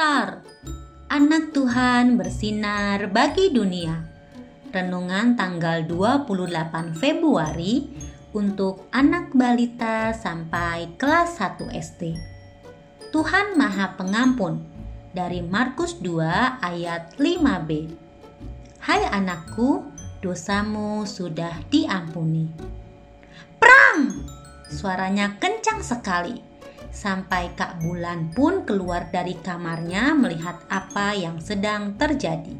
Anak Tuhan bersinar bagi dunia. Renungan tanggal 28 Februari untuk anak balita sampai kelas 1 SD. Tuhan Maha Pengampun dari Markus 2 ayat 5b. Hai anakku, dosamu sudah diampuni. Perang! Suaranya kencang sekali sampai Kak Bulan pun keluar dari kamarnya melihat apa yang sedang terjadi.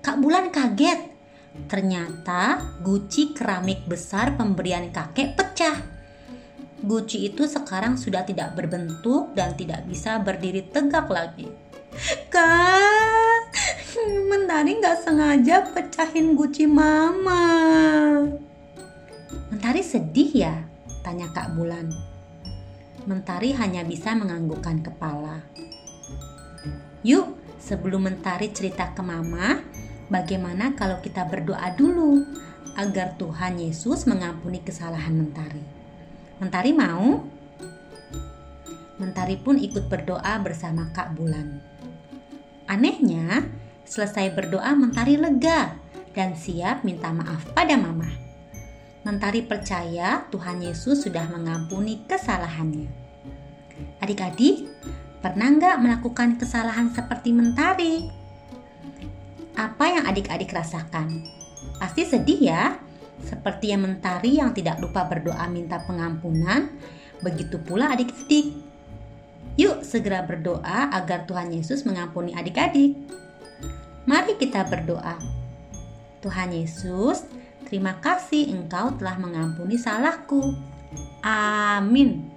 Kak Bulan kaget. Ternyata guci keramik besar pemberian kakek pecah. Guci itu sekarang sudah tidak berbentuk dan tidak bisa berdiri tegak lagi. Kak, Mentari nggak sengaja pecahin guci mama. Mentari sedih ya? Tanya Kak Bulan. Mentari hanya bisa menganggukkan kepala. Yuk, sebelum Mentari cerita ke Mama, bagaimana kalau kita berdoa dulu agar Tuhan Yesus mengampuni kesalahan Mentari? Mentari mau? Mentari pun ikut berdoa bersama Kak Bulan. Anehnya, selesai berdoa Mentari lega dan siap minta maaf pada Mama. Mentari percaya Tuhan Yesus sudah mengampuni kesalahannya. Adik-adik, pernah nggak melakukan kesalahan seperti Mentari? Apa yang adik-adik rasakan? Pasti sedih ya, seperti yang Mentari yang tidak lupa berdoa minta pengampunan, begitu pula adik-adik. Yuk segera berdoa agar Tuhan Yesus mengampuni adik-adik. Mari kita berdoa. Tuhan Yesus, Terima kasih engkau telah mengampuni salahku. Amin.